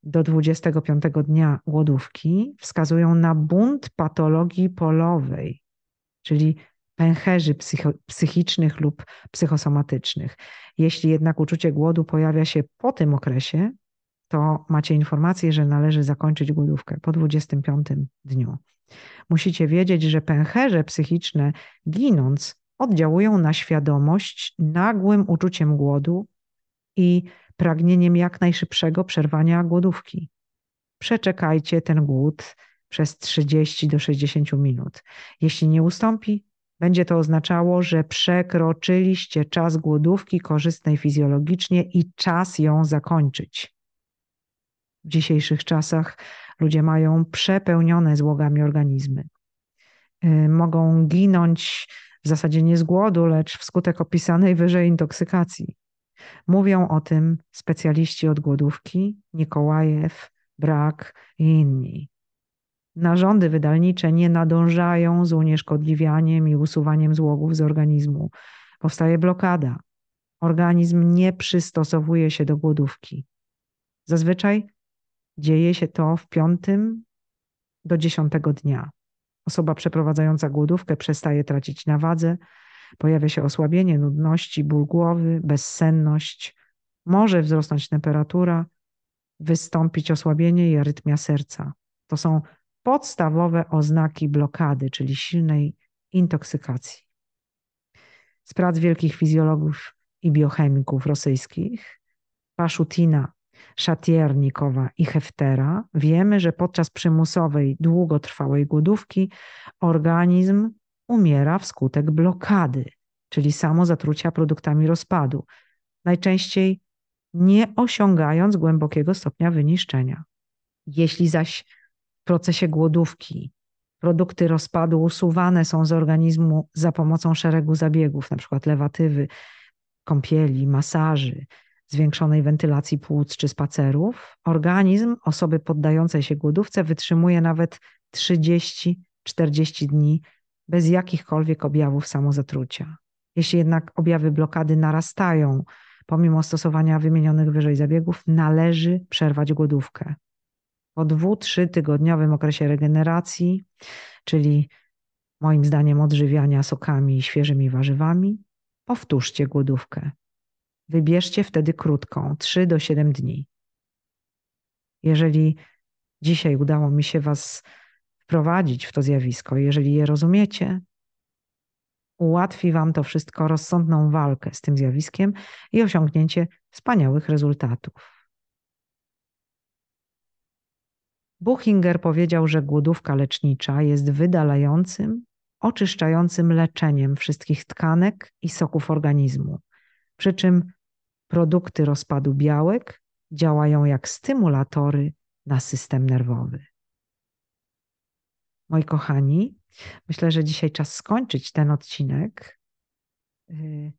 do 25 dnia głodówki, wskazują na bunt patologii polowej, czyli pęcherzy psychicznych lub psychosomatycznych. Jeśli jednak uczucie głodu pojawia się po tym okresie, to macie informację, że należy zakończyć głodówkę po 25 dniu. Musicie wiedzieć, że pęcherze psychiczne, ginąc, oddziałują na świadomość nagłym uczuciem głodu i pragnieniem jak najszybszego przerwania głodówki. Przeczekajcie ten głód przez 30 do 60 minut. Jeśli nie ustąpi, będzie to oznaczało, że przekroczyliście czas głodówki korzystnej fizjologicznie i czas ją zakończyć. W dzisiejszych czasach ludzie mają przepełnione złogami organizmy. Y, mogą ginąć w zasadzie nie z głodu, lecz wskutek opisanej wyżej intoksykacji. Mówią o tym specjaliści od głodówki, Nikołajew, Brak i inni. Narządy wydalnicze nie nadążają z unieszkodliwianiem i usuwaniem złogów z organizmu. Powstaje blokada. Organizm nie przystosowuje się do głodówki. Zazwyczaj dzieje się to w piątym do dziesiątego dnia. Osoba przeprowadzająca głodówkę przestaje tracić na wadze, pojawia się osłabienie, nudności, ból głowy, bezsenność, może wzrosnąć temperatura, wystąpić osłabienie i arytmia serca. To są podstawowe oznaki blokady, czyli silnej intoksykacji. Z prac wielkich fizjologów i biochemików rosyjskich, Paszutina, Szatiernikowa i Heftera, wiemy, że podczas przymusowej, długotrwałej głodówki organizm umiera wskutek blokady, czyli samozatrucia produktami rozpadu, najczęściej nie osiągając głębokiego stopnia wyniszczenia. Jeśli zaś procesie głodówki. Produkty rozpadu usuwane są z organizmu za pomocą szeregu zabiegów, np. lewatywy, kąpieli, masaży, zwiększonej wentylacji płuc czy spacerów. Organizm osoby poddającej się głodówce wytrzymuje nawet 30-40 dni bez jakichkolwiek objawów samozatrucia. Jeśli jednak objawy blokady narastają, pomimo stosowania wymienionych wyżej zabiegów, należy przerwać głodówkę po dwu, trzy tygodniowym okresie regeneracji, czyli moim zdaniem odżywiania sokami i świeżymi warzywami, powtórzcie głodówkę. Wybierzcie wtedy krótką, 3 do 7 dni. Jeżeli dzisiaj udało mi się Was wprowadzić w to zjawisko, jeżeli je rozumiecie, ułatwi Wam to wszystko rozsądną walkę z tym zjawiskiem i osiągnięcie wspaniałych rezultatów. Buchinger powiedział, że głodówka lecznicza jest wydalającym, oczyszczającym leczeniem wszystkich tkanek i soków organizmu, przy czym produkty rozpadu białek działają jak stymulatory na system nerwowy. Moi kochani, myślę, że dzisiaj czas skończyć ten odcinek, y,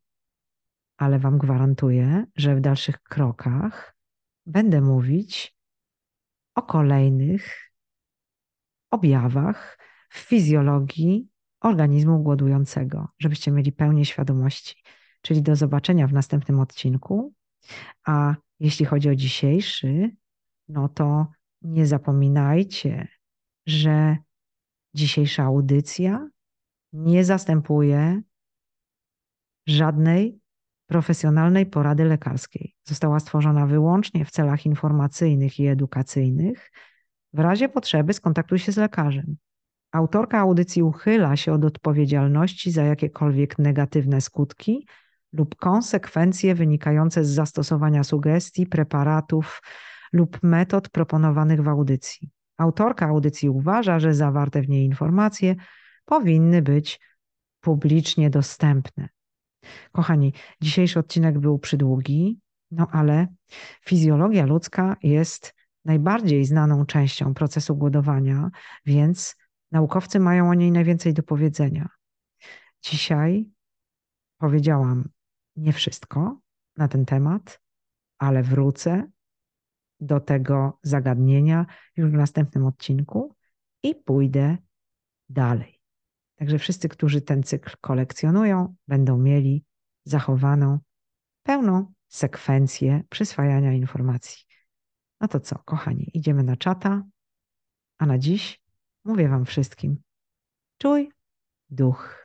ale Wam gwarantuję, że w dalszych krokach będę mówić o kolejnych objawach w fizjologii organizmu głodującego, żebyście mieli pełnię świadomości. Czyli do zobaczenia w następnym odcinku. A jeśli chodzi o dzisiejszy, no to nie zapominajcie, że Dzisiejsza audycja nie zastępuje żadnej profesjonalnej porady lekarskiej. Została stworzona wyłącznie w celach informacyjnych i edukacyjnych. W razie potrzeby skontaktuj się z lekarzem. Autorka audycji uchyla się od odpowiedzialności za jakiekolwiek negatywne skutki lub konsekwencje wynikające z zastosowania sugestii, preparatów lub metod proponowanych w audycji. Autorka audycji uważa, że zawarte w niej informacje powinny być publicznie dostępne. Kochani, dzisiejszy odcinek był przydługi, no ale fizjologia ludzka jest najbardziej znaną częścią procesu głodowania, więc naukowcy mają o niej najwięcej do powiedzenia. Dzisiaj powiedziałam nie wszystko na ten temat, ale wrócę do tego zagadnienia już w następnym odcinku i pójdę dalej. Także wszyscy, którzy ten cykl kolekcjonują, będą mieli zachowaną pełną sekwencję przyswajania informacji. No to co, kochani, idziemy na czata, a na dziś mówię Wam wszystkim: czuj duch.